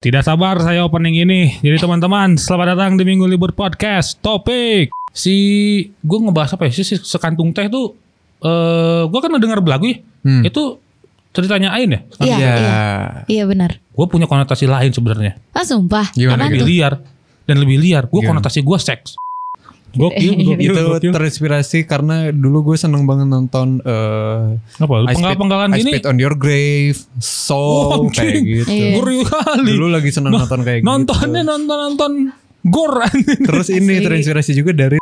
Tidak sabar saya opening ini. Jadi teman-teman, selamat datang di Minggu Libur Podcast. Topik si gue ngebahas apa ya? Si, si sekantung teh tuh eh gue kan dengar belagu ya. Hmm. Itu ceritanya Ain ya. Iya, Iya. iya. Iya benar. Gue punya konotasi lain sebenarnya. Ah sumpah. Gimana, Apaan Lebih liar dan lebih liar. Gue konotasi gue seks. Gokil, gokil, itu gokil. terinspirasi karena dulu gue seneng banget nonton eh Apa? I Spit- Penggal-penggalan I gini. Spit on Your Grave, Soul Oh, kayak gitu. Iya. Ngeri kali. Dulu lagi seneng nonton kayak Nontonnya gitu. nonton-nonton gor Terus ini terinspirasi juga dari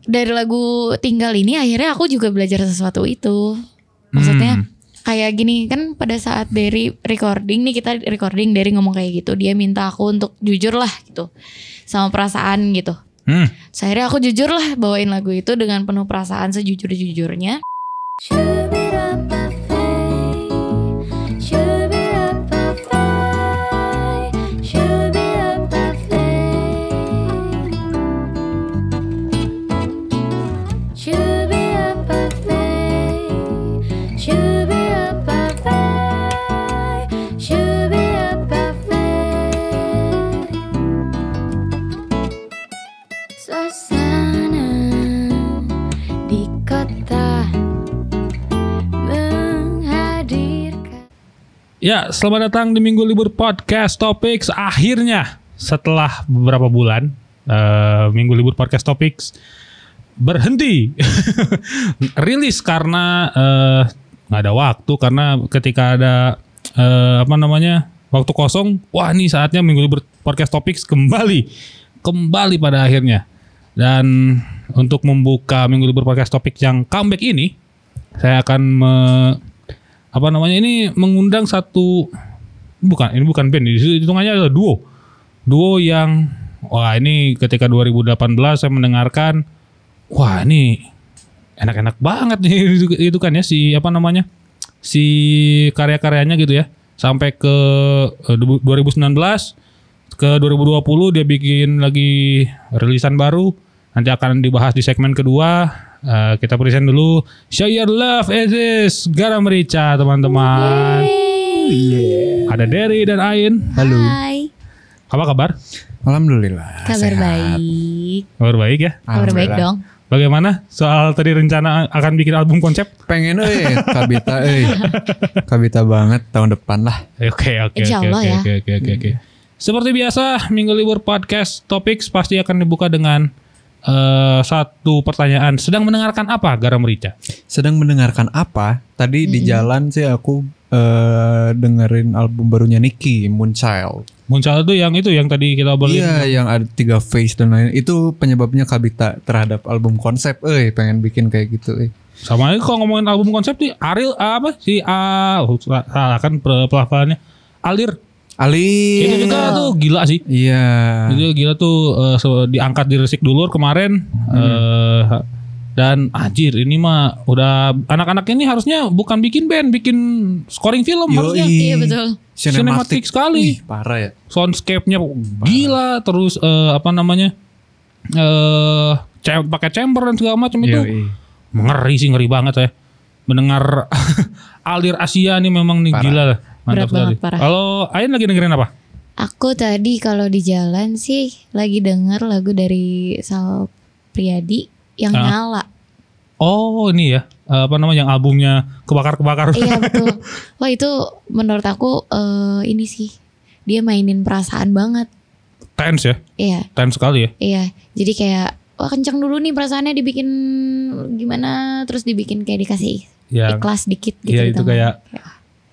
Dari lagu Tinggal ini akhirnya aku juga belajar sesuatu itu. Maksudnya Hmm. kayak gini kan pada saat dari recording nih kita recording dari ngomong kayak gitu dia minta aku untuk jujur lah gitu sama perasaan gitu. Hmm. Akhirnya aku jujur lah bawain lagu itu dengan penuh perasaan sejujur-jujurnya. Suasana Ya, selamat datang di Minggu Libur Podcast Topics. Akhirnya setelah beberapa bulan eh, Minggu Libur Podcast Topics berhenti rilis karena eh, nggak ada waktu karena ketika ada eh, apa namanya waktu kosong, wah ini saatnya Minggu Libur Podcast Topics kembali kembali pada akhirnya. Dan untuk membuka Minggu Libur Podcast Topics yang comeback ini, saya akan apa namanya ini mengundang satu bukan ini bukan band ini hitungannya adalah duo. Duo yang wah ini ketika 2018 saya mendengarkan wah ini enak-enak banget nih itu, itu kan ya si apa namanya si karya-karyanya gitu ya. Sampai ke eh, 2019 ke 2020 dia bikin lagi rilisan baru. Nanti akan dibahas di segmen kedua Eh, kita present dulu Show Your Love Is This Garam Merica teman-teman ada Derry dan Ain Halo. Hai. apa kabar Alhamdulillah. Kabar sehat. baik. kabar baik ya Kabar baik dong. bagaimana soal tadi rencana akan bikin album konsep Pengen eh Kabita eh. Kabita banget tahun depan lah. Oke oke ya. oke oke oke oke. Seperti biasa Minggu Libur Podcast Topics pasti akan dibuka dengan eh, satu pertanyaan. Sedang mendengarkan apa Garam Merica? Sedang mendengarkan apa? Tadi di jalan sih aku eh, dengerin album barunya Nicki, Moonchild. Muncul itu yang itu yang tadi kita obrolin. Iya, yang ada tiga face dan lain. Itu penyebabnya Kabita terhadap album konsep. Eh, pengen bikin kayak gitu. Eh. Sama aja kalau ngomongin album konsep nih Ariel ah, apa si A oh, salah kan pe- pelafalannya Alir. Ali. Itu juga tuh gila sih. Iya. Itu gila tuh eh, so- diangkat di resik dulur kemarin eh, dan anjir ini mah udah anak-anak ini harusnya bukan bikin band, bikin scoring film harusnya. Iya betul. Cinematic sekali. Wih, parah ya. Soundscape-nya gila terus eh, apa namanya? eh cem- pakai chamber dan segala macam itu. Yoi. Ngeri sih ngeri banget ya. Mendengar alir Asia nih memang nih Parah. gila lah. Mantap Berat sekali. banget, parah. Kalau Ain lagi dengerin apa? Aku tadi kalau di jalan sih lagi denger lagu dari Sal Priadi yang Ah. nyala. Oh ini ya eh, apa namanya yang albumnya kebakar-kebakar. iya betul. Wah itu menurut aku eh, ini sih dia mainin perasaan banget. Tense ya, Iya, tense sekali ya. iya. Jadi kayak wah kenceng dulu nih perasaannya dibikin gimana terus dibikin kayak dikasih Ya, ikhlas dikit gitu. iya itu kayak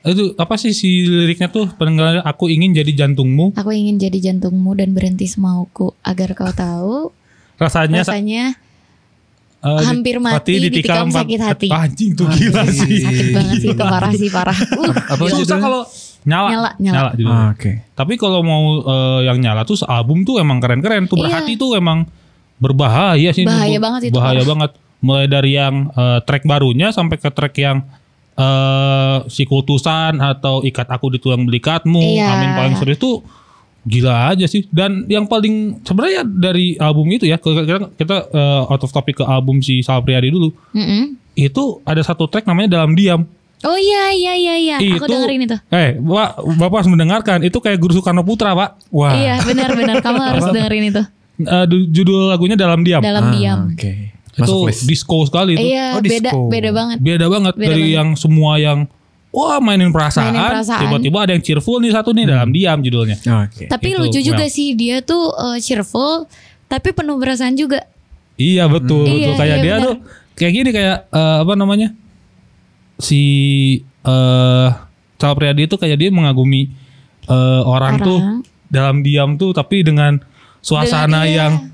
itu apa sih si liriknya tuh pendengarannya aku ingin jadi jantungmu Aku ingin jadi jantungmu dan berhenti semauku agar kau tahu rasanya rasanya di- hampir mati ditikam empat- sakit hati. anjing tuh gila Anjing. sih sakit banget sih itu parah sih parah. Uh, Apa susah judulnya? kalau nyala Nyala, nyala. judulnya. Ah, Oke. tapi kalau mau eh, yang nyala tuh album tuh emang keren-keren tuh Iya. berhati tuh emang berbahaya sih Bahaya Bu. banget itu, bahaya parah. banget mulai dari yang eh, track barunya sampai ke track yang eh si kultusan atau ikat aku di tulang belikatmu Iya. amin paling serius tuh gila aja sih dan yang paling sebenarnya dari album itu ya kita kita, eh, out of topic ke album si Sal Priadi dulu Mm-mm. itu ada satu track namanya dalam diam Oh iya iya iya iya. Aku Itu- dengerin itu. Eh, Pak, Bapak harus mendengarkan. Itu kayak Guru Soekarno Putra, Pak. Wah. Iya benar benar. Kamu harus dengerin itu. Eh, du- judul lagunya Dalam Diam. Dalam Ah, diam. Oke. itu Masuk list. disco sekali itu. Iya Oh, beda disco. beda banget. Beda banget Beda dari banget. yang semua yang wah mainin perasaan, Mainin perasaan. tiba-tiba ada yang cheerful nih satu nih Dalam Diam judulnya. Oke. Tapi Itu, lucu juga well. sih dia tuh eh, cheerful tapi penuh perasaan juga. Iya betul, Hmm. betul. Iya, kayak iya, dia benar. tuh kayak gini kayak eh, apa namanya? Si eh Sal Priadi itu kayak dia mengagumi eh, orang, Orang. tuh dalam diam tuh tapi dengan suasana Dengan- iya.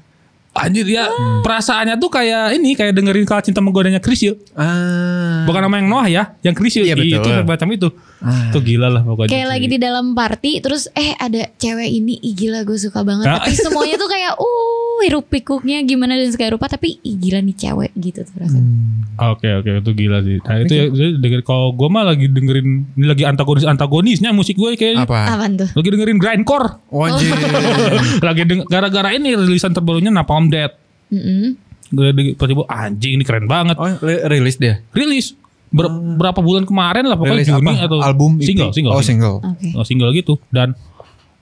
Anjir ya perasaannya tuh kayak ini kayak dengerin kalau cinta menggodanya Krisya. Ah. Bukan nama yang Noah ya, yang Krisya Iya, betul. itu macam itu. Ah. Itu gila lah pokoknya. Kayak lagi di dalam party terus eh ada cewek ini ih gila gue suka banget Ah. tapi semuanya tuh kayak uh hiruk pikuknya gimana dan segala rupa tapi ih gila nih cewek gitu tuh rasanya. Hmm. Oke oke itu gila sih. Nah itu ya jadi denger kalau gue mah lagi dengerin ini lagi antagonis antagonisnya musik gue kayak Apa? Apaan tuh? lagi dengerin grindcore. Wajib. lagi deng- gara-gara ini rilisan terbarunya Napalm Death. Gue de- tiba-tiba anjing ini keren banget. Oh, ri- rilis dia. Rilis Ber- berapa bulan kemarin lah pokoknya Rilis Juni apa? atau album EP? single single Oh, single. Oke. Oh, single gitu dan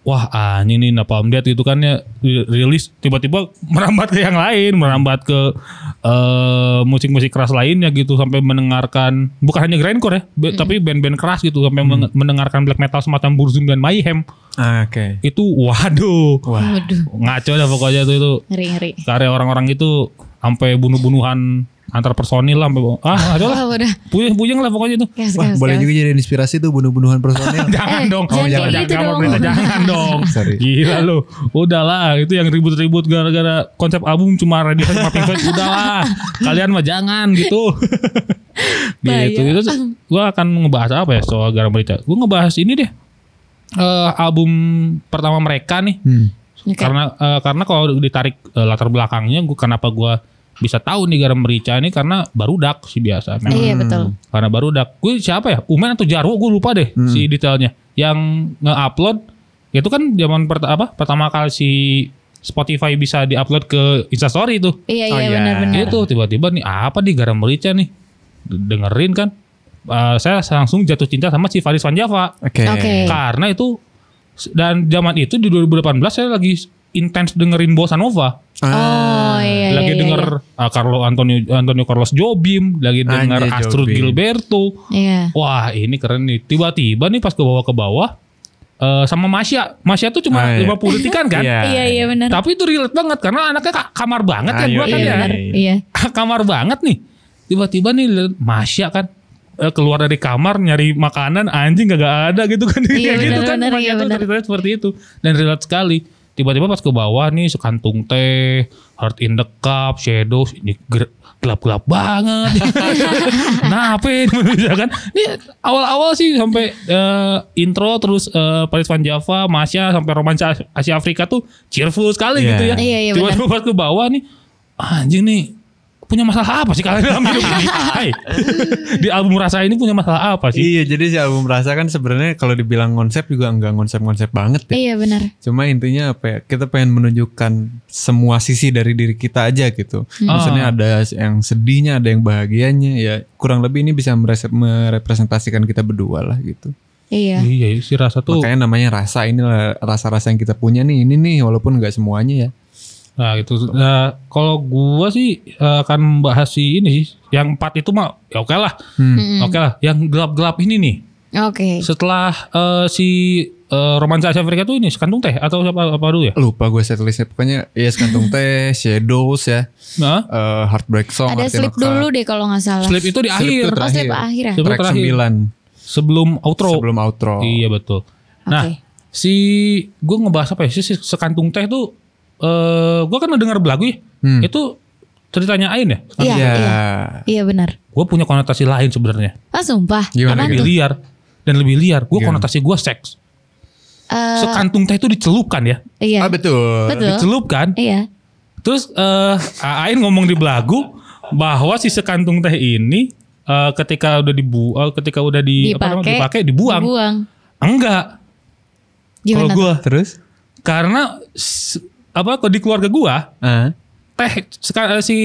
wah anjing nih Napalm Death itu kan ya ri- rilis tiba-tiba merambat ke yang lain merambat ke eh, musik-musik keras lainnya gitu sampai mendengarkan bukan hanya grindcore ya be- tapi band-band keras gitu sampai meng- mendengarkan black metal semacam Burzum dan Mayhem Ah, Oke. itu waduh Wah. Waduh, ngaco dah pokoknya tuh itu ngeri ngeri. karya orang-orang itu sampai bunuh-bunuhan antar personil lah ah ngaco lah Wah, udah. puyeng-puyeng lah pokoknya itu Gas, Wah, gas, boleh gas. juga jadi inspirasi tuh bunuh-bunuhan personil. jangan Eh, dong jangan jangan jangan, gitu jangan, dong. berita, jangan dong Sorry. gila lu udahlah itu yang ribut-ribut gara-gara konsep album cuma radio sama Pink Floyd udahlah kalian mah jangan gitu gitu itu gue akan ngebahas apa ya soal garam merica gue ngebahas ini deh Eh, album pertama mereka nih Hmm. Oke. karena eh, karena kalau ditarik eh, latar belakangnya gue kenapa gue bisa tahu nih garam merica ini karena barudak sih biasa memang Iya betul. karena barudak gue siapa ya? Umen atau Jarwo gue lupa deh si detailnya. Yang nge-upload itu kan zaman perta- apa pertama kali si Spotify bisa diupload ke Instastory itu Iya Oh, iya. iya. benar-benar. itu tiba-tiba nih apa nih garam merica nih? Dengerin kan? Eh, saya langsung jatuh cinta sama si Faris Van Java. Oke. Oke. karena itu dan zaman itu di 2018 saya lagi intens dengerin bossa nova. Oh iya lagi iya, iya, denger uh, Carlo Antonio Antonio Carlos Jobim, lagi denger Anjay, Astrud Jobim. Gilberto. Iya. Wah, ini keren nih. Tiba-tiba nih pas ke bawah ke bawah eh, sama Masya. Masya tuh cuma Ah, iya. 50 detikan kan? Iya. Iya iya benar. Tapi itu relate banget karena anaknya ka- kamar banget kan Ayo, gua kan Iya ya. Iya. kamar banget nih. Tiba-tiba nih Masya kan eh, keluar dari kamar nyari makanan anjing gak, ada gitu kan Iya, kayak gitu kan benar-benar, Masya iya, tuh benar. ceritanya seperti itu dan relate sekali tiba-tiba pas ke bawah nih sekantung teh heart in the cup shadows ini gelap-gelap banget. Nah apa ini? Ya kan? Ini awal-awal sih sampai eh, intro terus eh, Paris Van Java Masya sampai romansa Asia Afrika tuh cheerful sekali Iya. gitu ya. Iya, iya, tiba-tiba pas ke bawah nih anjing nih punya masalah apa sih kalian dalam hidup ini Hai. di album rasa ini punya masalah apa sih Iya, jadi si album Rasa kan sebenarnya kalau dibilang konsep juga enggak konsep-konsep banget ya. Iya benar. Cuma intinya apa ya? Kita pengen menunjukkan semua sisi dari diri kita aja gitu. Maksudnya ada yang sedihnya, ada yang bahagianya. Ya kurang lebih ini bisa merepresentasikan kita berdua lah gitu. Iya. iya si rasa tuh Makanya namanya rasa inilah rasa-rasa yang kita punya nih. Ini nih walaupun nggak semuanya ya. Nah gitu. Nah, kalau gua sih eh, akan membahas si ini sih. Yang empat itu mah ya oke lah. Hmm. Oke lah. Yang gelap-gelap ini nih. Oke. Setelah eh, si eh, romansa Asia Afrika tuh ini sekantung teh atau siapa apa dulu ya? Lupa gue setlistnya pokoknya ya kantung teh, shadows ya, Nah, eh, heartbreak song, Ada Cup. dulu deh kalau nggak salah. slip itu di Slip akhir itu Oh slip terakhir. akhir ya. Track terakhir. 9 sebelum outro. sebelum outro. Iya betul. Nah, Oke. si gue ngebahas apa ya? Si, si sekantung teh tuh eh gue kan dengar lagu ya. Hmm. Itu ceritanya Ain ya. Iya, Iya. iya. Iya benar. Gue punya konotasi lain sebenarnya. Ah sumpah. Gimana, Apaan Lebih tuh? liar dan lebih liar. Gue konotasi gue seks. Eh, Sekantung teh itu dicelupkan ya. iya. Ah betul. Betul. Dicelupkan. Iya. Terus eh Ain ngomong di belagu bahwa si sekantung teh ini eh, ketika udah dibu eh, ketika udah di apa namanya, Dipakai. dipakai dibuang. Dibuang. Enggak. Kalau gua Terus? karena apa kalau di keluarga gua Ah. teh seka- eh, si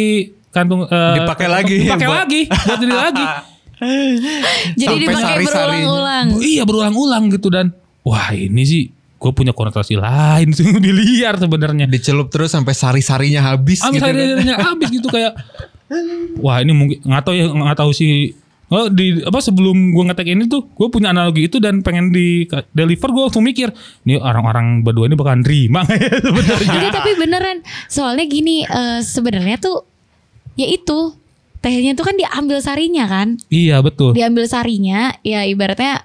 kantung eh, Dipakai lagi. dipakai Buat- lagi buat ini lagi Jadi Sampai dipakai sari-sarinya. berulang-ulang. Iya berulang-ulang gitu dan wah ini sih gue punya konotasi lain sih di liar sebenarnya. Dicelup terus sampai sari-sarinya habis Abis gitu kan. akhirnya habis gitu kayak wah ini mungkin nggak tahu ya nggak tahu sih Oh, di apa sebelum gue ngetek ini tuh gue punya analogi itu dan pengen di deliver gue langsung mikir nih orang-orang berdua ini bakalan terima ya sebenarnya tapi beneran. Soalnya gini eh, sebenarnya tuh ya itu tehnya tuh kan diambil sarinya kan. iya betul Diambil sarinya ya ibaratnya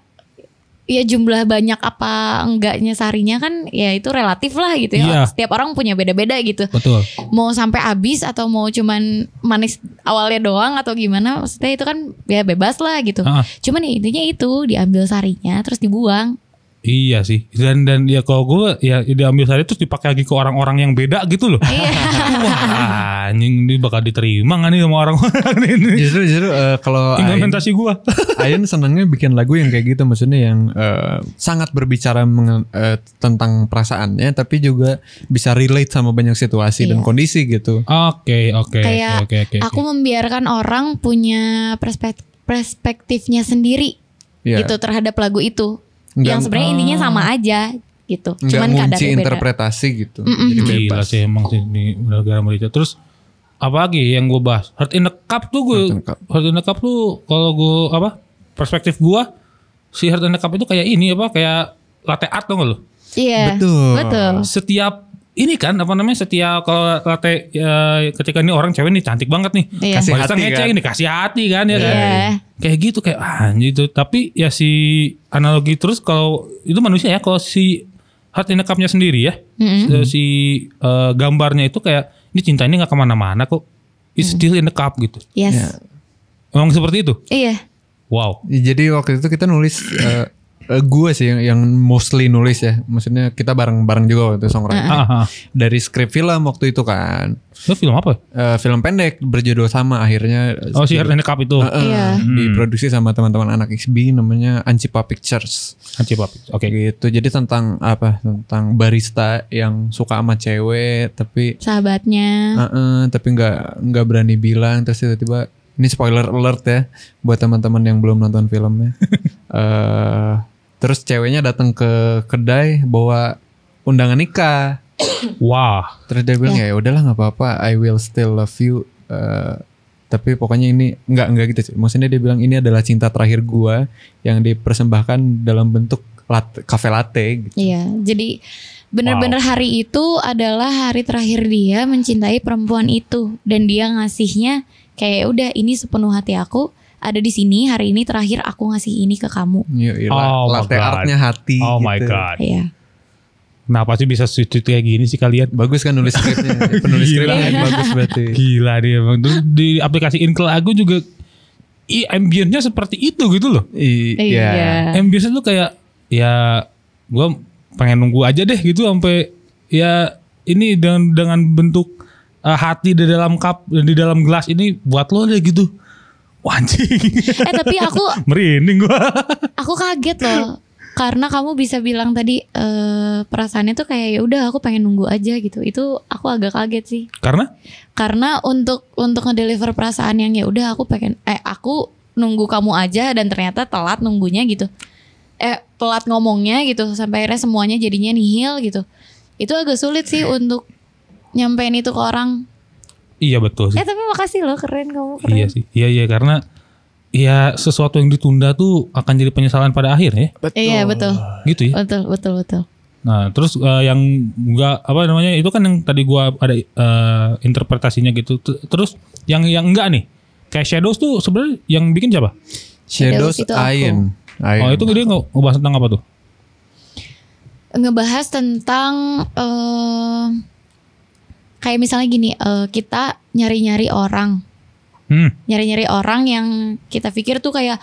ya jumlah banyak apa enggaknya sarinya kan ya itu relatif lah gitu ya. Iya. Setiap orang punya beda-beda gitu. betul Mau sampai habis atau mau cuman manis awalnya doang atau gimana maksudnya itu kan ya bebas lah gitu. Ah. Cuman ya intinya itu diambil sarinya terus dibuang. Iya sih dan dan ya kalau gue ya diambil sari terus dipakai lagi ke orang-orang yang beda gitu loh. Iya. Wah anjing ini bakal diterima gak nih sama orang-orang ini? Justru justru eh, kalau Implementasi gue. Ain senangnya bikin lagu yang kayak gitu maksudnya yang eh, sangat berbicara mengen- eh, tentang perasaannya tapi juga bisa relate sama banyak situasi dan Iya. kondisi gitu. Oke oke Kayak oke oke. aku membiarkan orang punya perspek- perspektifnya sendiri Iya. gitu terhadap lagu itu. Yang sebenarnya intinya sama aja gitu. Nggak Cuman beda. interpretasi gitu. Mm-mm. Jadi Gila bebas. sih emang sih di negara Malaysia. Terus apa lagi yang gue bahas? Heart in the Cup tuh gue. Heart in the Cup. Heart in the Cup tuh kalau gue apa? Perspektif gue si Heart in the Cup itu kayak ini apa? Kayak latte art gak lo? Iya. Betul. Betul. Setiap ini kan apa namanya setiap kalau latte ya, ketika ini orang cewek nih cantik banget nih. Iya. Kasih Barista hati ngecek kan? ini kasih hati kan ya kan. Iya. Kayak gitu kayak anjir itu. Tapi ya si analogi terus kalau itu manusia ya kalau si Heart in the Cup-nya sendiri ya. Mm-mm. Si eh, gambarnya itu kayak ini cinta ini nggak ke mana-mana kok. It's still in the cup gitu. Yes. Ya. Emang seperti itu. Iya. Wow. Jadi waktu itu kita nulis eh eh, gue sih yang, yang mostly nulis ya. Maksudnya kita bareng-bareng juga waktu itu songwriting. Ah, ah. Dari skrip film waktu itu kan. Itu film apa? Eh, film pendek berjudul sama akhirnya Oh si the Cup itu. Eh, eh, Iya. diproduksi sama teman-teman anak XB namanya Ancipa Pictures. Anci Papi. Oke. gitu jadi tentang apa tentang barista yang suka sama cewek tapi Sahabatnya. eh, eh, tapi nggak nggak berani bilang terus tiba-tiba ini spoiler alert ya buat teman-teman yang belum nonton filmnya eh terus ceweknya datang ke kedai bawa undangan nikah. Wah. terus dia bilang ya. Udahlah nggak apa-apa. I will still love you. Eh, tapi pokoknya ini nggak nggak gitu maksudnya dia bilang ini adalah cinta terakhir gua yang dipersembahkan dalam bentuk latte, cafe latte gitu. Iya. Jadi benar-benar hari itu adalah hari terakhir dia mencintai perempuan itu. Dan dia ngasihnya kayak udah ini sepenuh hati aku ada di sini hari ini terakhir aku ngasih ini ke kamu. Iya, iya, Oh my latte artnya hati. Oh my gitu. god. Iya. Kenapa sih bisa sweet kayak gini sih kalian? Bagus kan nulis skripnya, penulis Gila. skripnya bagus berarti. Gila dia emang. Terus di aplikasi ke lagu juga i ambience-nya seperti itu gitu loh. I- Iya. Iya. Ambience tuh kayak ya gue pengen nunggu aja deh gitu sampai ya ini dengan dengan bentuk uh, hati di dalam cup di dalam gelas ini buat lo deh gitu. Wah, anjing. Eh tapi aku Merinding gua. aku kaget loh karena kamu bisa bilang tadi eh, perasaannya tuh kayak ya udah aku pengen nunggu aja gitu. Itu aku agak kaget sih. Karena Karena untuk untuk ngedeliver perasaan yang ya udah aku pengen eh aku nunggu kamu aja dan ternyata telat nunggunya gitu. Eh telat ngomongnya gitu sampai akhirnya semuanya jadinya nihil gitu. Itu agak sulit sih untuk nyampein itu ke orang. Iya betul sih. Eh tapi makasih loh keren kamu keren. Iya sih. Iya iya karena ya sesuatu yang ditunda tuh akan jadi penyesalan pada akhirnya ya. Iya betul. Gitu ya. Betul betul betul. Nah, terus eh, yang enggak apa namanya itu kan yang tadi gua ada eh, interpretasinya gitu. Terus yang yang enggak nih. Kayak Shadows tuh sebenarnya yang bikin siapa? Shadows Shadows itu aku. Ain. Ain. Oh, itu dia nge- ngebahas tentang apa tuh? ngebahas tentang eh kayak misalnya gini eh, kita nyari-nyari orang Hmm. nyari-nyari orang yang kita pikir tuh kayak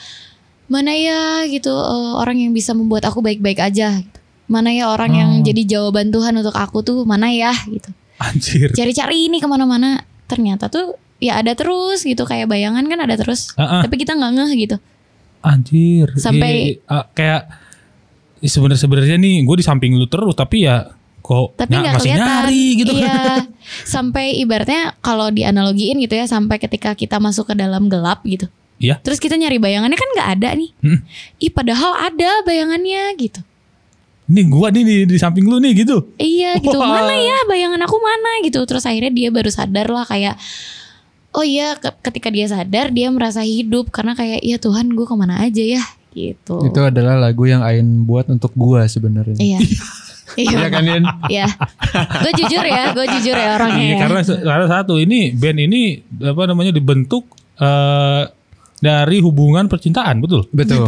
mana ya gitu eh, orang yang bisa membuat aku baik-baik aja gitu. mana ya orang yang Oh. jadi jawaban Tuhan untuk aku tuh mana ya gitu Anjir. cari-cari ini ke mana-mana ternyata tuh ya ada terus gitu kayak bayangan kan ada terus ah. tapi kita nggak ngeh gitu Anjir. Sampai-. Ah, kayak sebenarnya sebenarnya nih gue di samping lu terus tapi ya kok tapi ny- nggak masih kelihatan nyari gitu iya sampai ibaratnya kalau dianalogiin gitu ya sampai ketika kita masuk ke dalam gelap gitu Iya. Terus kita nyari bayangannya kan nggak ada nih. Hmm. Ih padahal ada bayangannya gitu. Ini gua nih di, di samping lu nih gitu. Iya gitu. Wah. Mana ya bayangan aku mana gitu. Terus akhirnya dia baru sadar lah kayak oh iya ke- ketika dia sadar dia merasa hidup karena kayak iya Tuhan gue ke mana aja ya gitu. Itu adalah lagu yang Ain buat untuk gua sebenarnya. Iya. Iya. Iya kan Yin? Iya. Gue jujur ya, gue jujur ya orangnya. Iya, ya. karena karena satu ini band ini apa namanya dibentuk eh, dari hubungan percintaan, betul. Betul.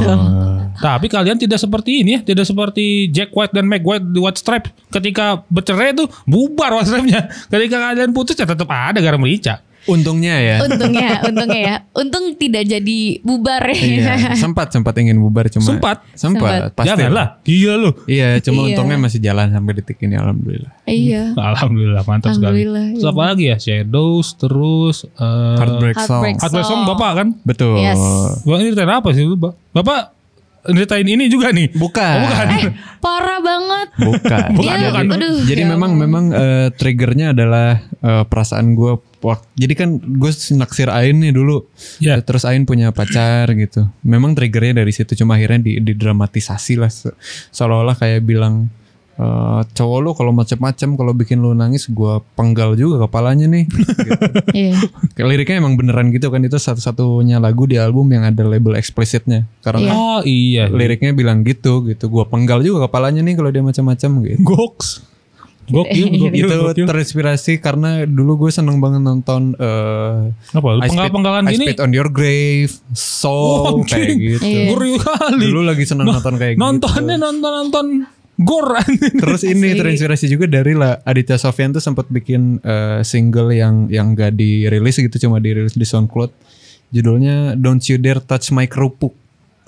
Tapi kalian tidak seperti ini ya, tidak seperti Jack White dan Meg White di White Stripe. Ketika bercerai itu bubar White Stripe-nya. Ketika kalian putus ya tetap ada garam merica. Untungnya ya. Untungnya, untungnya ya. Untung tidak jadi bubar ya. Iya, sempat sempat ingin bubar cuma Sempat? sempat pasti Janganlah, gila lu. Iya, cuma Iya. untungnya masih jalan sampai detik ini alhamdulillah. Iya. Alhamdulillah mantap sekali. Alhamdulillah, Terus iya. apa lagi ya? Shadows terus eh Heartbreak Song. Heartbreak Heartbreak Song Bapak kan? Betul. Yes. Bang ini ceritain apa sih lu, Pak? Bapak ceritain ini juga nih. Bukan. Oh, bukan. Eh, parah banget. Bukan. Bukan, Dia, bukan. aduh, Jadi ya memang memang eh, triggernya adalah eh, perasaan gue. Jadi kan gue naksir Ain nih dulu. Ya. Terus Ain punya pacar gitu. Memang triggernya dari situ cuma akhirnya di, didramatisasi lah. Se- Seolah-olah kayak bilang eh, cowok lu kalau macem-macem kalau bikin lu nangis gue penggal juga kepalanya nih. gitu. Iya. Kayak Liriknya emang beneran gitu kan itu satu-satunya lagu di album yang ada label explicitnya. Karena Oh iya. liriknya bilang gitu gitu. Gue penggal juga kepalanya nih kalau dia macam-macam gitu. Goks. Gokil, gokil, itu gokil. terinspirasi karena dulu gue seneng banget nonton eh Apa? lu I Spit- Penggal-penggalan I gini. Spit on Your Grave, Soul Oh, kayak gitu. Iya. Kali. Dulu lagi seneng nonton kayak Nontonnya gitu. nonton-nonton gor Terus ini terinspirasi juga dari lah Aditya Sofyan tuh sempat bikin eh, single yang yang gak dirilis gitu cuma dirilis di SoundCloud. Judulnya Don't You Dare Touch My Kerupuk.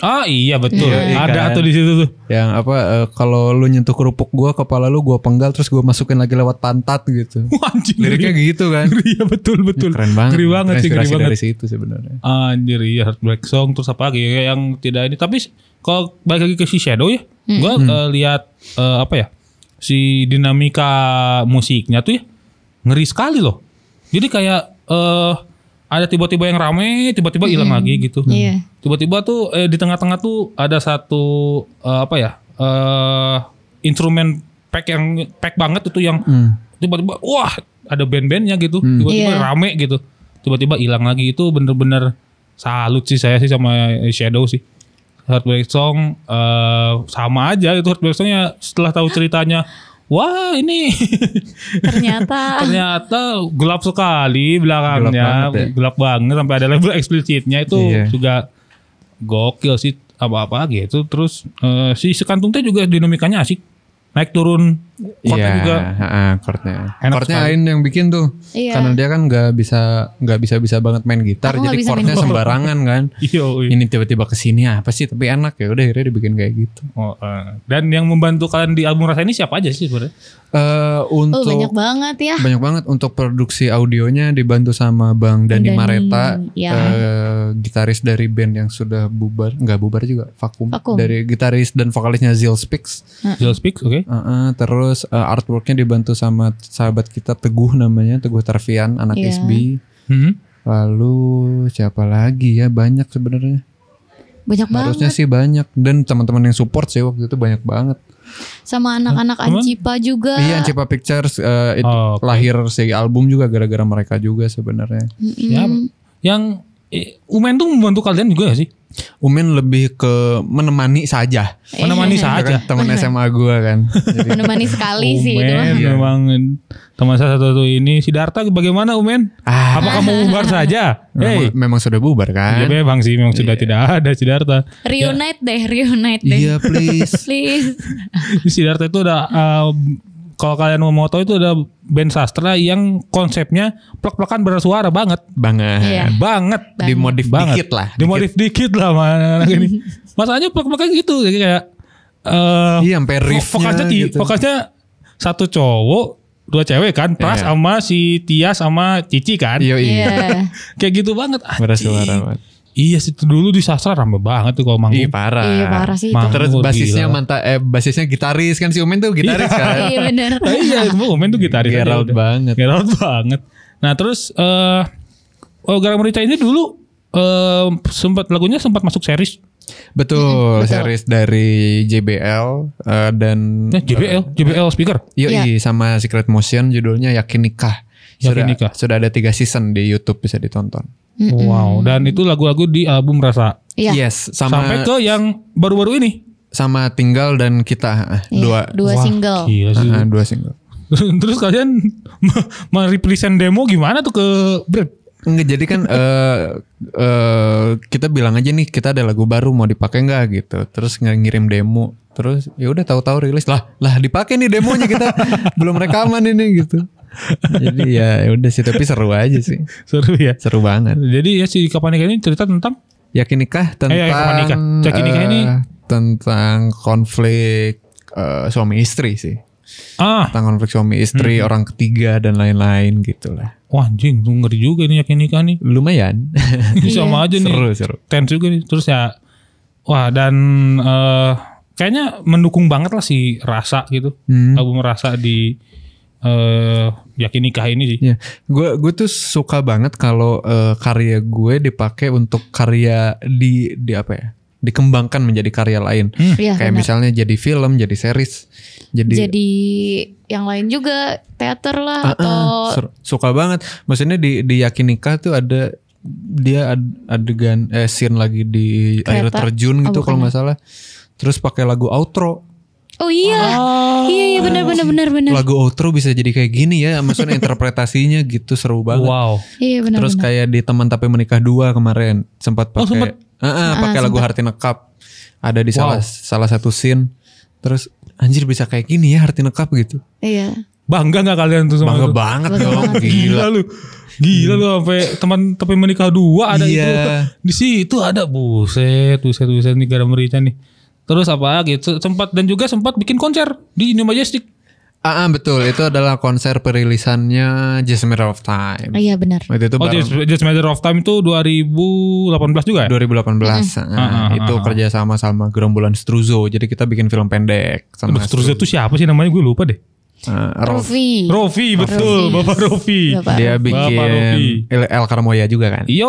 Ah iya betul. Iya, iya Ada kan? tuh di situ tuh. Yang apa eh, kalau lu nyentuh kerupuk gua kepala lu gua penggal terus gua masukin lagi lewat pantat gitu. Wah, Anjing. Liriknya ngeri. gitu kan. Iya betul betul. Keren banget. Ngeri banget sih, ngeri Terinspirasi banget. dari situ sebenarnya. Anjir iya Heartbreak Song terus apa lagi ya, yang tidak ini tapi kalau balik lagi ke si Shadow ya? Gua eh, lihat eh, apa ya si dinamika musiknya tuh ya ngeri sekali loh. Jadi kayak eh ada tiba-tiba yang rame tiba-tiba hilang lagi gitu. Iya. tiba-tiba tuh eh, di tengah-tengah tuh ada satu eh, apa ya eh instrumen pack yang pack banget itu yang Hmm. tiba-tiba wah ada band-bandnya gitu. Tiba-tiba Iya. rame gitu. Tiba-tiba hilang lagi. Itu bener-bener salut sih saya sih sama Shadow sih Heartbreak Song eh, sama aja itu Heartbreak Songnya setelah tahu ceritanya. Wah ini. Ternyata. Ternyata gelap sekali belakangnya. Gelap banget ya. gelap banget sampai ada label eksplisitnya itu Iya. juga gokil sih apa-apa gitu. Terus eh, si sekantung teh juga dinamikanya asik. Naik turun Iya, juga heeh, chordnya. Enak Chordnya sekali. Ain yang bikin tuh. Iya. Karena dia kan nggak bisa nggak bisa bisa banget main gitar, Aku jadi gitar. sembarangan kan. Iya, iya. Ini tiba-tiba ke sini apa sih? Tapi enak ya udah akhirnya dibikin kayak gitu. Oh, eh. dan yang membantu kalian di album rasa ini siapa aja sih sebenarnya? Eh oh untuk banyak banget ya. banyak banget untuk produksi audionya dibantu sama Bang Dani Dani, Mareta, ya. eh, gitaris dari band yang sudah bubar, nggak bubar juga, vakum. Vakum. Dari gitaris dan vokalisnya Zil Speaks. Jill Speaks, oke. Heeh, terus eh, artworknya dibantu sama sahabat kita Teguh namanya, Teguh Tarfian, anak Iya. SB. Hmm. Lalu siapa lagi ya? Banyak sebenarnya. Banyak Harusnya banget. sih banyak dan teman-teman yang support sih waktu itu banyak banget. Sama anak-anak? Ancipa juga. Iya, Cipa Pictures eh, itu Oh, oke. lahir si album juga gara-gara mereka juga sebenarnya. Mm-mm. Siapa? Yang Umen tuh membantu kalian juga gak sih? Umen lebih ke menemani saja. Menemani Dia saja. kan teman SMA gua kan. Jadi Menemani sekali sih itu. Umen memang teman saya satu ini si Darta bagaimana Umen? ah, Apa kamu bubar saja? memang, Hei, memang sudah bubar ya kan? memang sih memang sudah tidak ada si Darta. Reunite deh, reunite deh. Iya, please. Please. Si Darta itu udah uh, kalau kalian mau tahu itu ada band sastra yang konsepnya plek-plekan bersuara banget. Banget. Iya. Banget. Dimodif banget. dikit lah. Dimodif dikit, lah mana ini. Masalahnya plek-plekan gitu jadi kayak eh Iya, sampai riffnya vokasnya gitu. vokasnya satu cowok, dua cewek kan, Pras Iya. sama si Tias sama Cici kan. Iya, iya. Iya. Kayak gitu banget. Bersuara banget. Iya sih dulu di sastra rame banget tuh kalau manggung. Iya, parah. Iya parah sih itu. Mang- Terus basisnya gila. mantap eh basisnya gitaris kan si Umen tuh gitaris kan. Iya bener. Ah, iya, Umen tuh gitaris. Gerald banget. Gerald banget. Nah terus eh oh Garam Merica ini dulu eh, sempat lagunya sempat masuk series. Betul, betul. series dari JBL eh, dan Eh, JBL, JBL speaker. Yoi sama Secret Motion judulnya Yakin Nikah. Yakin Sudah, Nikah. sudah ada tiga season di YouTube bisa ditonton. Wow, dan itu lagu-lagu di album Rasa. Iya. Yes, sama Sampai ke yang baru-baru ini. sama Tinggal dan Kita eh, Iya, dua dua Wah, single. Gila sih. eh, dua single. Terus kalian merepresent demo gimana tuh ke Brad? Enggak jadi kan eh eh, kita bilang aja nih kita ada lagu baru mau dipakai nggak gitu. Terus ngirim demo. Terus ya udah tahu-tahu rilis lah lah dipakai nih demonya kita belum rekaman ini gitu. Jadi ya ya udah sih tapi seru aja sih. Seru ya. Seru banget. Jadi ya si Kapan Nikah ini cerita tentang Yakin nikah tentang Eh, Kapan Nikah. Yakin Nikah ini- eh, tentang konflik eh, suami istri sih. ah, Tentang konflik suami istri, Hmm. orang ketiga dan lain-lain gitu lah. wah anjing, ngeri juga ini Yakin Nikah nih. Lumayan. Ini sama aja nih. seru seru. Tense juga nih. Terus ya wah dan eh, kayaknya mendukung banget lah si Rasa gitu. Hmm. Album Rasa di eh Yakin Nikah ini sih. Ya, gue gue tuh suka banget kalau eh, karya gue dipakai untuk karya di di apa ya? Dikembangkan menjadi karya lain. Iya, Kayak benar. misalnya jadi film, jadi series, jadi, Jadi yang lain juga teater Ah, lah atau ah, seru- suka banget. Maksudnya di di Yakin Nikah tuh ada dia ad- adegan eh scene lagi di air Kereta. terjun Oh, gitu kalau bukan. nggak salah. Terus pakai lagu outro. Oh iya. Iya iya benar benar benar benar. Lagu outro bisa jadi kayak gini ya. Maksudnya interpretasinya gitu seru banget. Wow. Iya benar Terus benar. kayak di teman tapi menikah dua kemarin sempat Oh, pakai sempet. Ah, ah, pakai lagu Harti Nekap. Ada di salah salah satu scene. Terus anjir bisa kayak gini ya Harti Nekap gitu. Iya. Bangga nggak kalian tuh sama Bangga itu? banget Bangga dong, banget. gila. Gila lu. Gila lu sampai teman tapi menikah dua ada Iya. itu. Di situ ada buset, buset, buset nih garam merica nih. Terus apa gitu sempat dan juga sempat bikin konser di New Majestic. Ah, ah, betul, itu adalah konser perilisannya Just a Matter of Time. Iya benar. Waktu itu Oh, bareng Just, Just Matter of Time itu 2018 juga ya? 2018. ah, Ah, ah, itu ah, ah. kerja sama sama Gerombolan Struzo. Jadi kita bikin film pendek sama Aduh, terus itu siapa sih namanya gue lupa deh. Ah, Rof. Rofi. Rofi betul, Rofi. Bapak Rofi. Bapak Dia Bapak bikin Rofi. El, El Carmoya juga kan? Iya.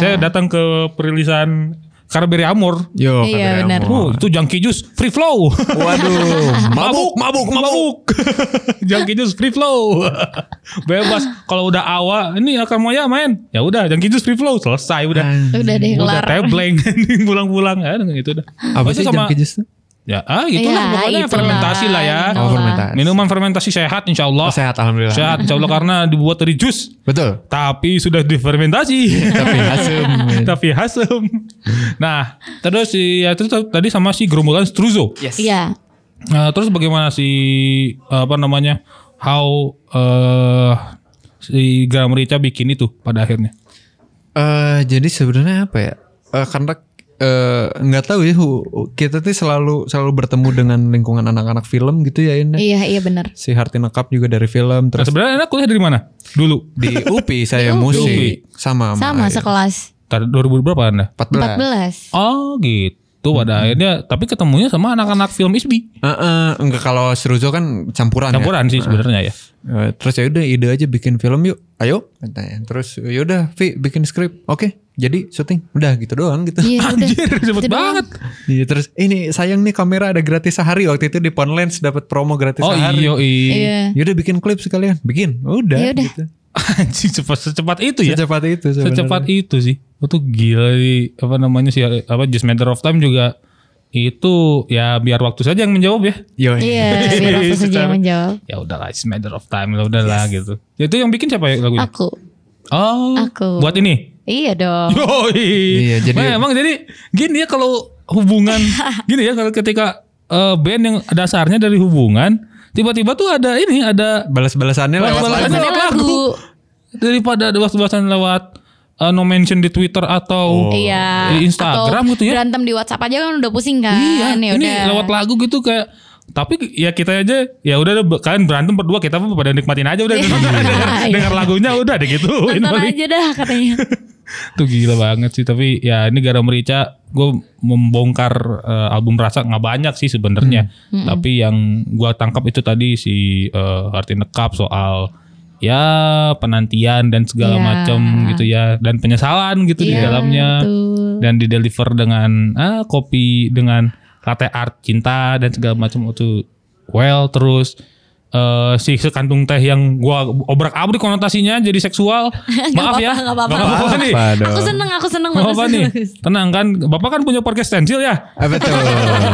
saya datang ke perilisan Carberry Amor. Yo, Iya, benar. Oh, itu Junkie Juice free flow. Waduh, mabuk, mabuk, mabuk. mabuk. Junkie Juice free flow. Bebas. Kalau udah awa, ini akan Moya main. Ya udah, Junkie Juice free flow selesai udah. Udah deh Udah kelar. tebleng pulang-pulang ya gitu dah. Apa sih sama Junkie Juice tuh? Ya, ah gitu lah Ya, pokoknya itulah, fermentasi lah ya. itulah. Oh, fermentasi. Minuman fermentasi sehat insya Allah. Oh, sehat alhamdulillah. Sehat insya Allah karena dibuat dari jus. Betul. Tapi sudah difermentasi. Tapi asem. Tapi asem. Nah, terus si ya terus tadi sama si gerombolan Struzo. Yes. Iya. Nah, terus bagaimana si apa namanya? How eh si Graham Rica bikin itu pada akhirnya? Eh, jadi sebenarnya apa ya? Eh, karena eh, nggak tahu ya, kita tuh selalu selalu bertemu dengan lingkungan anak-anak film gitu ya ini. Iya iya benar. Si Hartina Cup juga dari film, Nah, terus sebenarnya Anda kuliah dari mana? Dulu. di UPI saya musik sama Sama Maya. sekelas. Tadi 2000 berapa Anda? 14. 14. Oh, gitu. Pada akhirnya tapi ketemunya sama anak-anak film ISBI. Eh, eh, enggak kalau Seruzo kan campuran, Campuran ya. sih sebenarnya ya. Eh, terus ya udah ide aja bikin film yuk. Ayo katanya. Terus ya udah Vi bikin skrip. Oke. Jadi syuting udah gitu doang gitu. Iya udah. Anjir, cepet Itu doang. banget. Iya terus ini sayang nih kamera ada gratis sehari waktu itu di Ponlens dapat promo gratis Oh sehari. iya, iya. Iya. Yaudah bikin klip sekalian, bikin. Udah. Ya udah. Gitu. Anjing cepat secepat itu ya. Secepat itu sebenarnya. Secepat itu sih. Itu gila sih. Apa namanya sih apa Just Matter of Time juga itu ya biar waktu saja yang menjawab ya. Yo, Iya, biar aku saja yang menjawab. Ya udahlah, it's matter of time lah udahlah gitu. Ya, itu yang bikin siapa ya lagunya? Aku. Oh, Aku. buat ini. Iya dong. Yoi. Iya, jadi- Nah, emang jadi gini ya kalau hubungan gini ya kalau ketika eh, band yang dasarnya dari hubungan tiba-tiba tuh ada ini ada Balas-balasannya lewat Balas-balasannya lagu. lewat lagu. lagu. daripada ada bahas-bahasan lewat eh, no mention di Twitter atau Iya. di Instagram Atau gitu ya. Berantem di WhatsApp aja kan udah pusing kan. Iya, ya ini udah. lewat lagu gitu kayak tapi ya kita aja ya udah kalian berantem berdua kita pada nikmatin aja udah Iya. dengar, dengar lagunya udah deh gitu. Nonton aja dah katanya. Tuh gila banget sih. Tapi ya ini gara merica gue membongkar eh, album rasa nggak banyak sih sebenarnya. Tapi yang gue tangkap itu tadi si uh, Arti Nekap soal ya penantian dan segala Iya. macam gitu ya. Dan penyesalan gitu di Iya, dalamnya. betul. dan di deliver dengan ah, kopi dengan latte art cinta dan segala macam itu well terus eh, si sekantung teh yang gua obrak abrik konotasinya jadi seksual maaf ya apa-apa, nggak apa-apa. Nih Apa? Aku seneng, aku seneng bagus, apa-apa nih tenang kan bapak kan punya podcast stensil ya Ah, betul.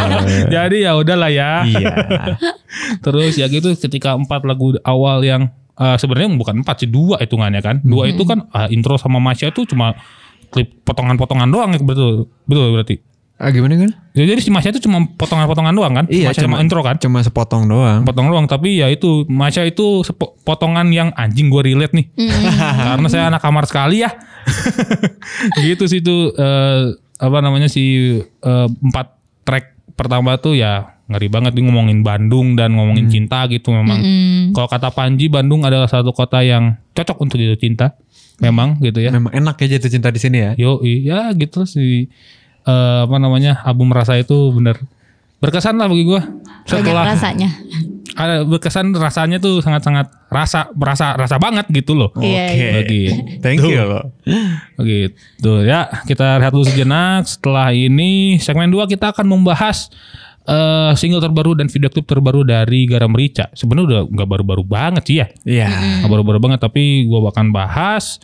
jadi ya udahlah ya iya. Terus ya gitu ketika empat lagu awal yang eh, sebenarnya bukan empat sih dua hitungannya kan. Dua itu kan ah, intro sama Masya itu cuma klip potongan-potongan doang ya betul. Betul berarti. Ah gimana kan? Ya, jadi si Masya itu cuma potongan-potongan doang kan? Iya, Masya sama cuma- intro kan? Cuma sepotong doang. Potong doang tapi ya itu Masya itu potongan yang anjing gue relate nih. Karena saya anak kamar sekali ya. gitu sih itu eh, apa namanya si eh, empat track pertama tuh ya ngeri banget nih ngomongin Bandung dan ngomongin cinta gitu memang. Mm. Kalau kata Panji Bandung adalah satu kota yang cocok untuk jatuh cinta. Memang gitu ya. Memang enak ya jatuh cinta di sini ya. Yo iya gitu sih eh, apa namanya album rasa itu bener berkesan lah bagi gua Banyak setelah rasanya. ada berkesan rasanya tuh sangat-sangat rasa berasa rasa banget gitu loh. Iya, iya. Bagi Thank you loh. begitu ya kita lihat dulu sejenak setelah ini segmen 2 kita akan membahas eh, single terbaru dan video klip terbaru dari Garam Rica. Sebenarnya udah nggak baru-baru banget sih ya. Iya. Nggak baru-baru banget tapi gua akan bahas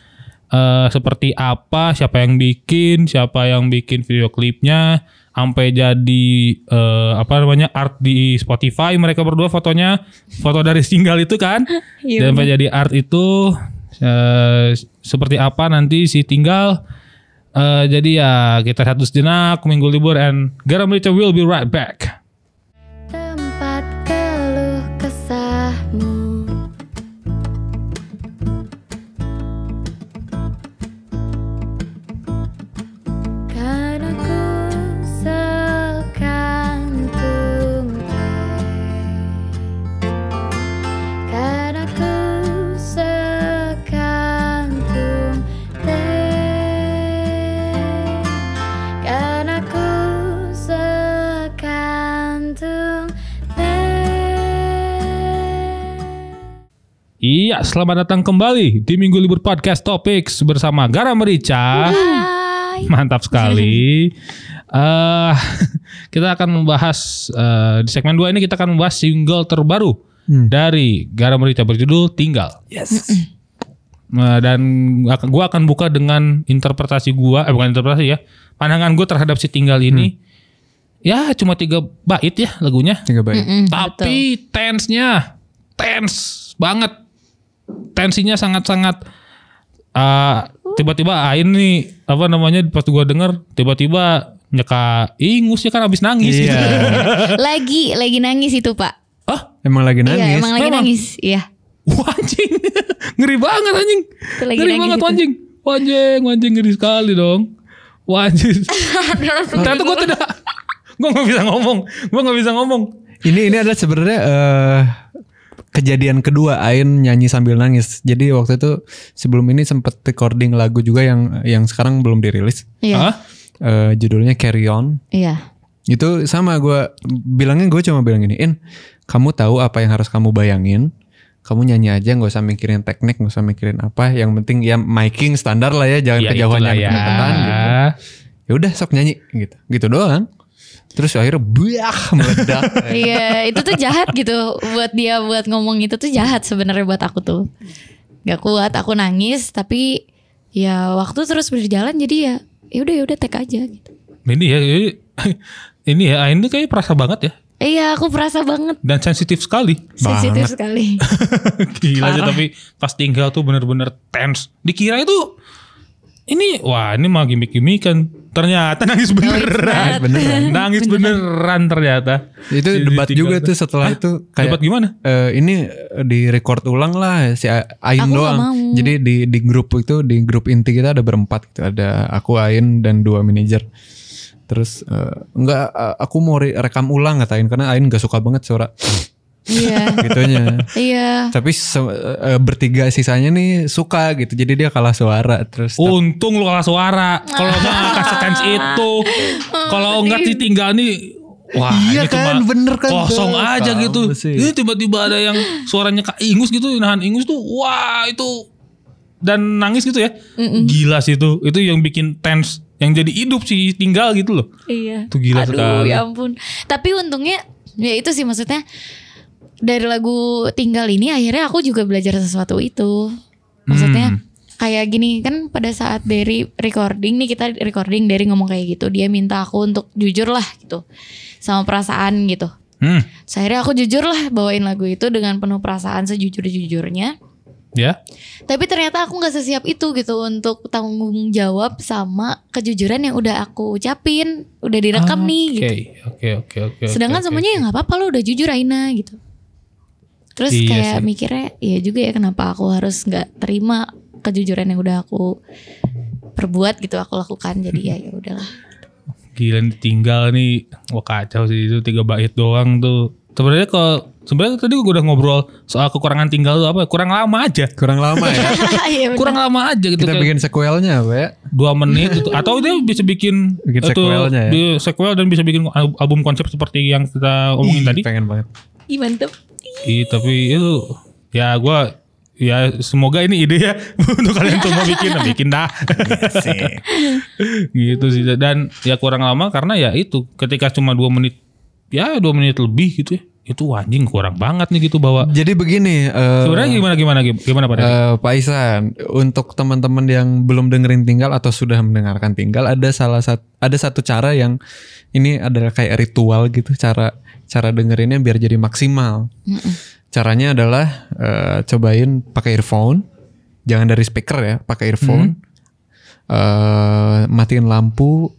eh, seperti apa, siapa yang bikin, siapa yang bikin video klipnya, sampai jadi eh, apa namanya art di Spotify mereka berdua fotonya, foto dari single itu kan, Iya, dan sampai jadi art itu eh, seperti apa nanti si tinggal. Eh, jadi ya kita satu sejenak minggu libur and Garam Rica will be right back. Iya, selamat datang kembali di Minggu Libur Podcast Topics bersama Garam Merica. Hai. Mantap sekali. Eh kita akan membahas eh, di segmen 2 ini kita akan membahas single terbaru dari Garam Merica berjudul Tinggal. Yes. Eh, dan gua akan buka dengan interpretasi gua, eh bukan interpretasi ya, pandangan gue terhadap si Tinggal ini. Ya cuma tiga bait ya lagunya. Tiga baik. Mm, Tapi tense-nya tense banget. Tensinya sangat-sangat ah, tiba-tiba Ain nih apa namanya pas gua denger tiba-tiba nyeka ingus ya kan habis nangis Iya. gitu. lagi lagi nangis itu pak. Ah, Emang lagi nangis. Iya emang lagi Memang. nangis. Iya. wah, anjing. ngeri banget anjing. Itu lagi ngeri nangis banget itu. anjing. Wah, Anjing, anjing ngeri sekali dong. Wah, anjing. Ternyata gua tidak gua nggak bisa ngomong. Gua nggak bisa ngomong. Ini ini adalah sebenarnya eh, kejadian kedua Ain nyanyi sambil nangis. Jadi waktu itu sebelum ini sempet recording lagu juga yang yang sekarang belum dirilis. Iya. Hah? Eh, judulnya Carry On. Iya. Itu sama gue bilangnya gue cuma bilang gini, In, kamu tahu apa yang harus kamu bayangin. Kamu nyanyi aja nggak usah mikirin teknik, nggak usah mikirin apa. Yang penting ya miking standar lah ya, jangan Ya, kejauhan jangan ya. gitu. Ya udah sok nyanyi gitu. Gitu doang. Terus akhirnya buah meledak. Iya, itu tuh jahat gitu buat dia buat ngomong itu tuh jahat sebenarnya buat aku tuh. Gak kuat, aku nangis tapi ya waktu terus berjalan jadi ya ya udah ya udah tek aja gitu. Ini ya ini, ini ya Ain tuh kayak perasa banget ya Iya, aku perasa banget dan sensitif sekali. sensitif sekali. Gila sih tapi pas tinggal tuh bener-bener tense. Dikira itu ini wah ini mah gimmick-gimmickan. Ternyata nangis beneran. beneran. nangis beneran ternyata. itu Si debat juga tuh setelah Hah? itu kayak Debat gimana? eh, ini di record ulang lah si Ain Aku doang. mau. Jadi di di grup itu di grup inti kita ada berempat gitu. Ada aku Ain dan dua manajer. Terus eh, enggak eh, aku mau re- rekam ulang kata Ain karena Ain gak suka banget suara Iya. gitunya. Iya. Tapi se- eh, bertiga sisanya nih suka gitu. Jadi dia kalah suara terus Untung lu kalah suara. Kalau nggak akan setense itu. Kalau nggak ditinggal nih wah Iya ini cuma kan, bener kan kosong tuh. aja gitu. sih. Ini tiba-tiba ada yang suaranya Kak Ingus gitu, nahan Ingus tuh, wah itu dan nangis gitu ya. Gila sih itu. Itu yang bikin tense, yang jadi hidup sih tinggal gitu loh. Iya. Itu gila Aduh, sekali. ya ampun. Tapi untungnya ya itu sih maksudnya dari lagu Tinggal ini akhirnya aku juga belajar sesuatu itu. Maksudnya Hmm. kayak gini kan pada saat dari recording nih kita recording dari ngomong kayak gitu dia minta aku untuk jujur lah gitu sama perasaan gitu. Hmm, So, akhirnya aku jujur lah bawain lagu itu dengan penuh perasaan sejujur-jujurnya. ya. Tapi ternyata aku nggak sesiap itu gitu untuk tanggung jawab sama kejujuran yang udah aku ucapin, udah direkam nih Oke, gitu. oke, oke, oke. Sedangkan semuanya ya nggak apa-apa lo udah jujur Aina gitu. Terus Iya kayak sih. mikirnya iya juga ya kenapa aku harus nggak terima kejujuran yang udah aku perbuat gitu aku lakukan jadi ya ya udahlah. Gila tinggal nih, wah kacau sih itu tiga bait doang tuh. Sebenarnya kalau sebenarnya tadi gue udah ngobrol soal kekurangan tinggal tuh apa? Kurang lama aja. Kurang lama ya. Iya. Kurang lama aja gitu. Kita kayak bikin sequelnya apa ya? dua menit gitu. atau dia bisa bikin Bikin itu, sequelnya ya? di- sequel dan bisa bikin al- album konsep seperti yang kita omongin Ih, tadi. Pengen banget. Ih mantep. Iya, tapi itu ya gua ya semoga ini ide ya untuk kalian semua bikin, nah, bikin dah. gitu sih. Dan ya kurang lama karena ya itu ketika cuma dua menit ya dua menit lebih gitu ya itu anjing kurang banget nih gitu bawa. Jadi begini, eh, sebenarnya gimana gimana gimana pada eh, Pak Isan, untuk teman-teman yang belum dengerin tinggal atau sudah mendengarkan tinggal, ada salah satu ada satu cara yang ini adalah kayak ritual gitu cara cara dengerinnya biar jadi maksimal. Caranya adalah eh, cobain pakai earphone, jangan dari speaker ya, pakai earphone, eh, matiin lampu,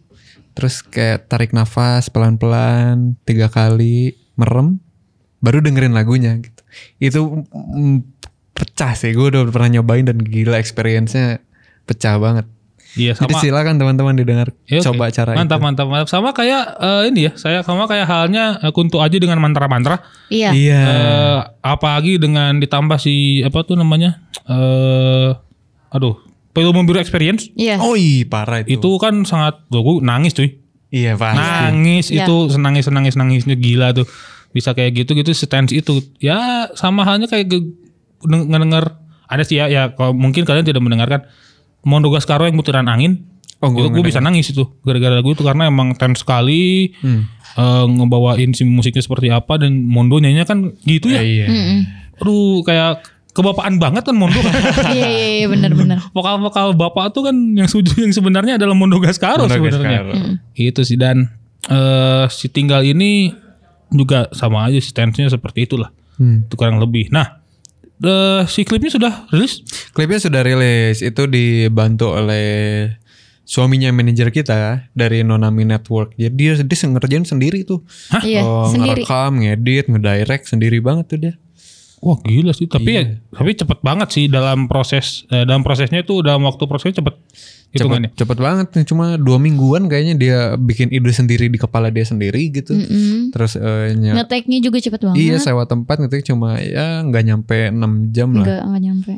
terus kayak tarik nafas pelan-pelan tiga kali, merem, baru dengerin lagunya gitu. Itu mm, pecah sih, gue udah pernah nyobain dan gila experience-nya pecah banget. Iya Jadi sama silakan teman-teman didengar Ya, oke. coba cara mantap itu. mantap mantap sama kayak eh, ini ya saya sama kayak halnya eh, kuntu aja dengan mantra-mantra Iya. Iya. eh apalagi dengan ditambah si apa tuh namanya eh aduh Pelumum Biru Experience Iya. Oh iya parah itu. itu kan sangat gue nangis cuy Iya pasti. nangis Iya. itu senangis senangis nangisnya gila tuh bisa kayak gitu gitu stance itu ya sama halnya kayak ge- deng- ngedenger ada sih ya ya kalau mungkin kalian tidak mendengarkan Mondo Gascaro yang butiran angin Oh, itu gua gue bisa nangis itu gara-gara lagu itu karena emang tense sekali Hmm. eh, ngebawain si musiknya seperti apa dan Mondo nyanyinya kan gitu ya Iya. Mm-mm. aduh kayak kebapaan banget kan Mondo Iya iya iya benar-benar. vokal-vokal bapak tuh kan yang setuju yang sebenarnya adalah Mondo Gascaro Mondo sebenarnya Gascaro. itu sih dan eh si tinggal ini juga sama aja stance-nya seperti itulah Hmm. itu kurang lebih nah eh, si klipnya sudah rilis Klipnya sudah rilis, itu dibantu oleh suaminya manajer kita dari Nonami Network. Jadi dia, dia ngerjain sendiri tuh. Iya Oh, sendiri. ngerekam, ngedit, ngedirect sendiri banget tuh dia. Wah gila sih tapi ya Iya. tapi cepet banget sih dalam proses eh, dalam prosesnya itu dalam waktu prosesnya cepet hitungannya Cepet, cepet banget nih, cuma dua mingguan kayaknya dia bikin ide sendiri di kepala dia sendiri gitu. Mm-mm. Terus eh, nya- Ngeteknya juga cepet banget. iya sewa tempat gitu cuma ya nggak nyampe 6 jam lah. Enggak nyampe.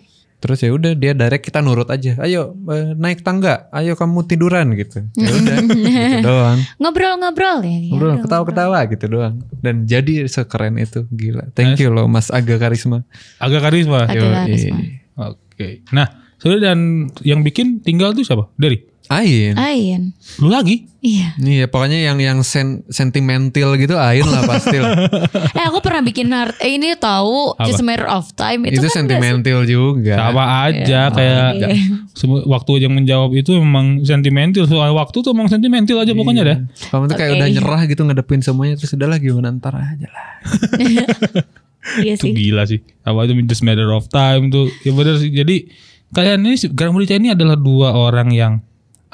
Terus ya udah dia direct kita nurut aja. Ayo eh, naik tangga, ayo kamu tiduran gitu. Ya udah gitu doang. Ngobrol-ngobrol ya. Ngobrol ketawa-ketawa gitu doang. Dan jadi sekeren itu gila. Thank you loh Mas Aga Karisma. agak karisma karisma. oke nah sudah dan yang bikin tinggal tuh siapa dari Ain. Ain. lu lagi Iya. Iya pokoknya yang yang sen, sentimental gitu Ain lah pasti lah. Eh aku pernah bikin art eh, ini tahu Apa? Just a Matter of Time itu, itu kan sentimental juga. sama aja kayak Oke. Semua waktu yang menjawab itu memang sentimental soal waktu tuh emang sentimental aja pokoknya dah. Kamu tuh kayak Oke. udah nyerah gitu ngadepin semuanya terus udah lah gimana ntar aja lah. Iya Itu sih. gila sih. Apa itu just matter of time tuh. Ya benar sih. Jadi kalian ini Merica ini adalah dua orang yang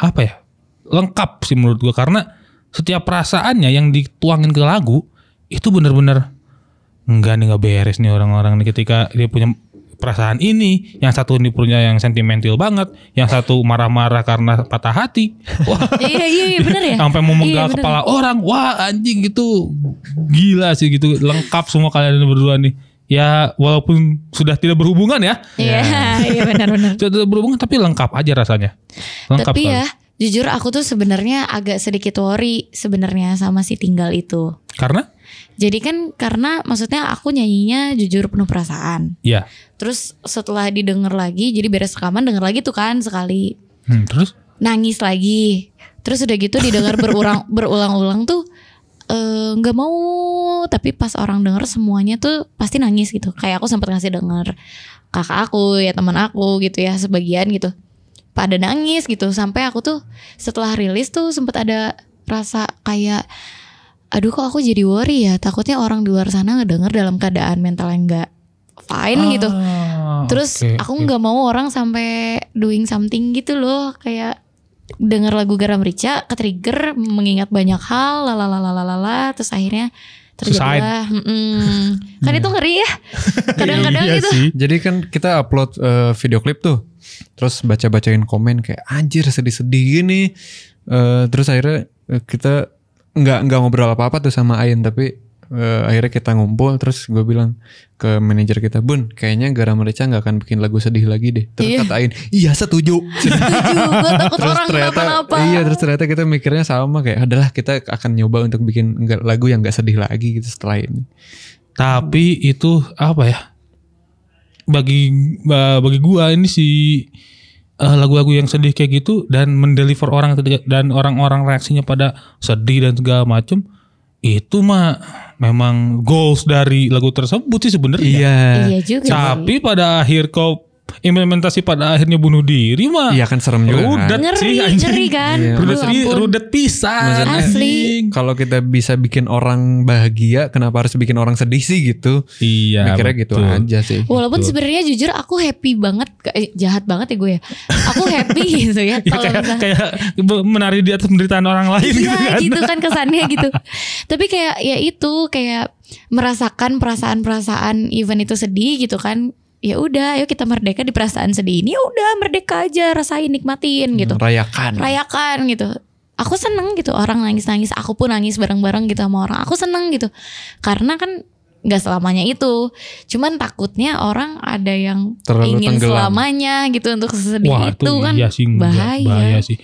apa ya? Lengkap sih menurut gua karena setiap perasaannya yang dituangin ke lagu itu benar-benar enggak nih nggak beres nih orang-orang nih ketika dia punya perasaan ini, yang satu ini punya yang sentimental banget, yang satu marah-marah karena patah hati. Wah, iya iya iya benar ya. sampai mau menggal Iya, bener. kepala orang wah anjing gitu gila sih gitu lengkap semua kalian berdua nih ya walaupun sudah tidak berhubungan ya Iya iya benar-benar. sudah tidak berhubungan tapi lengkap aja rasanya lengkap Tapi sekali. ya jujur aku tuh sebenarnya agak sedikit worry sebenarnya sama si tinggal itu. Karena? Jadi kan karena maksudnya aku nyanyinya jujur penuh perasaan. Ya. Terus setelah didengar lagi, jadi beres rekaman denger lagi tuh kan sekali Hmm, terus? nangis lagi. Terus udah gitu didengar berulang berulang-ulang tuh eh, nggak mau tapi pas orang denger semuanya tuh pasti nangis gitu. Kayak aku sempat ngasih denger kakak aku ya teman aku gitu ya sebagian gitu. Pada nangis gitu sampai aku tuh setelah rilis tuh sempat ada rasa kayak aduh kok aku jadi worry ya takutnya orang di luar sana ngedenger dalam keadaan mental yang nggak fine gitu. Ah, Terus oke, aku nggak mau orang sampai doing something gitu loh kayak denger lagu Garam Rica ke trigger mengingat banyak hal lalalalalala terus akhirnya terjadilah mm-mm. kan itu ngeri ya kadang-kadang Iya gitu sih. Jadi kan kita upload eh, video klip tuh. Terus baca-bacain komen kayak anjir sedih-sedih gini. Eh, terus akhirnya eh, kita nggak nggak ngobrol apa-apa tuh sama Ain tapi eh, akhirnya kita ngumpul terus gue bilang ke manajer kita Bun kayaknya Garam Merica nggak akan bikin lagu sedih lagi deh terus Iya. kata Ain iya setuju setuju gue takut terus orang ternyata kenapa-napa iya terus ternyata kita mikirnya sama kayak adalah kita akan nyoba untuk bikin lagu yang nggak sedih lagi gitu setelah ini Tapi itu apa ya? Bagi ba- bagi gua ini si eh, lagu-lagu yang sedih kayak gitu dan mendeliver orang dan orang-orang reaksinya pada sedih dan segala macem itu mah memang goals dari lagu tersebut sih sebenarnya. iya juga sih. Tapi pada akhir kau implementasi pada akhirnya bunuh diri mah. iya kan serem juga kan? Rudet ngeri sih anjing. ngeri kan Iya. Rudet, ampun. rudet pisan. Maksudnya- Asli. kalau kita bisa bikin orang bahagia kenapa harus bikin orang sedih sih gitu Iya. mikirnya gitu aja sih Walaupun sebenarnya jujur aku happy banget, eh, jahat banget ya gue ya. Aku happy gitu ya. Ya, kalau kayak, kayak menari di atas penderitaan orang lain gitu Iya kan. gitu kan kesannya gitu. Tapi kayak ya itu kayak merasakan perasaan-perasaan event itu sedih gitu kan. Ya udah, ayo kita merdeka di perasaan sedih ini. Ya udah, merdeka aja, rasain, nikmatin gitu. rayakan Rayakan gitu. Aku seneng gitu orang nangis-nangis, aku pun nangis bareng-bareng gitu sama orang. Aku seneng gitu. Karena kan nggak selamanya itu. Cuman takutnya orang ada yang Terlalu ingin tenggelam. selamanya gitu untuk sedih Wah itu, itu kan iya sih enggak, bahaya. bahaya sih.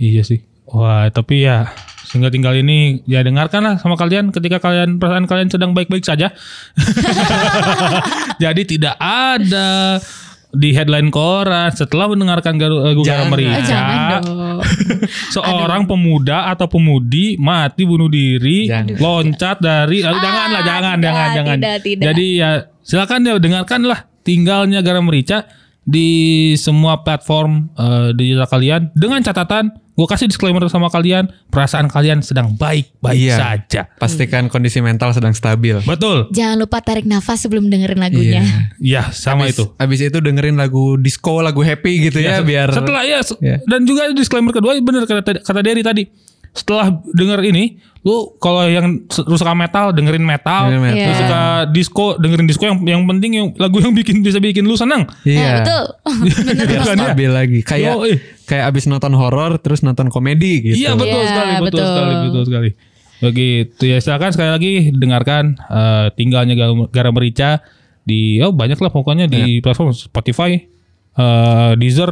Iya sih. Wah tapi ya sehingga tinggal ini ya dengarkan lah sama kalian ketika kalian perasaan kalian sedang baik-baik saja. Jadi tidak ada di headline koran setelah mendengarkan Garam. Ah, Merica jangan dong. seorang pemuda atau pemudi mati bunuh diri Jangan. loncat dari ah, jangan lah jangan tidak, jangan jangan tidak, tidak. jadi ya silakan ya dengarkan lah tinggalnya garam merica di semua platform eh, digital kalian dengan catatan gue kasih disclaimer sama kalian perasaan kalian sedang baik-baik Iya. saja pastikan kondisi mental sedang stabil betul Jangan lupa tarik nafas sebelum dengerin lagunya. Iya. ya sama Abis- itu abis itu dengerin lagu disco lagu happy gitu ya, Ya, biar setelah ya Ya. dan juga disclaimer kedua bener kata kata Derry tadi setelah denger ini lu kalau yang suka metal dengerin metal, Dengerin metal. Iya. suka disco dengerin disco yang yang penting yang lagu yang bikin bisa bikin lu senang Eh, iya betul. Bener biar ya? stabil lagi kayak Yoi. Kayak abis nonton horor terus nonton komedi gitu Iya betul Iya, sekali, betul, betul. sekali, betul sekali. Begitu ya silakan sekali lagi dengarkan eh, tinggalnya Garam, Merica di oh banyak lah pokoknya di platform Spotify, eh, Deezer,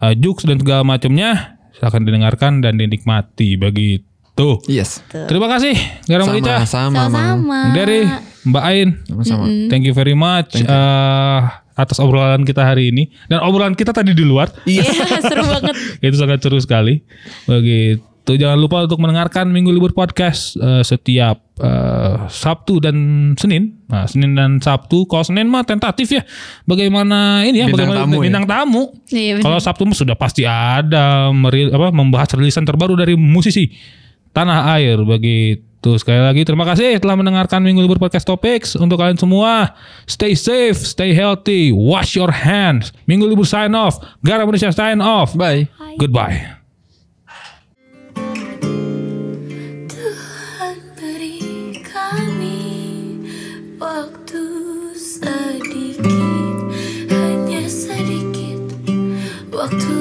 eh, Joox dan segala macamnya. Silakan didengarkan dan dinikmati begitu. yes Terima kasih Garam Merica, sama-sama Mang. Sama-sama. dari Mbak Ain. sama-sama Thank you very much eh, atas obrolan kita hari ini dan obrolan kita tadi di luar. Iya, seru banget. itu sangat seru sekali. Begitu. Jangan lupa untuk mendengarkan Minggu Libur Podcast eh, setiap eh, Sabtu dan Senin. Nah, Senin dan Sabtu. Kalau Senin mah tentatif ya. Bagaimana ini ya? Bintang bagaimana tamu ya? bintang tamu. Iya. Kalau Sabtu mah sudah pasti ada meri- apa membahas rilisan terbaru dari musisi tanah air begitu. Sekali lagi terima kasih telah mendengarkan Minggu Libur Podcast Topics untuk kalian semua. Stay safe, stay healthy, wash your hands. Minggu Libur sign off. Garam Indonesia sign off. bye Goodbye. Tuhan beri kami waktu sedikit, hanya sedikit waktu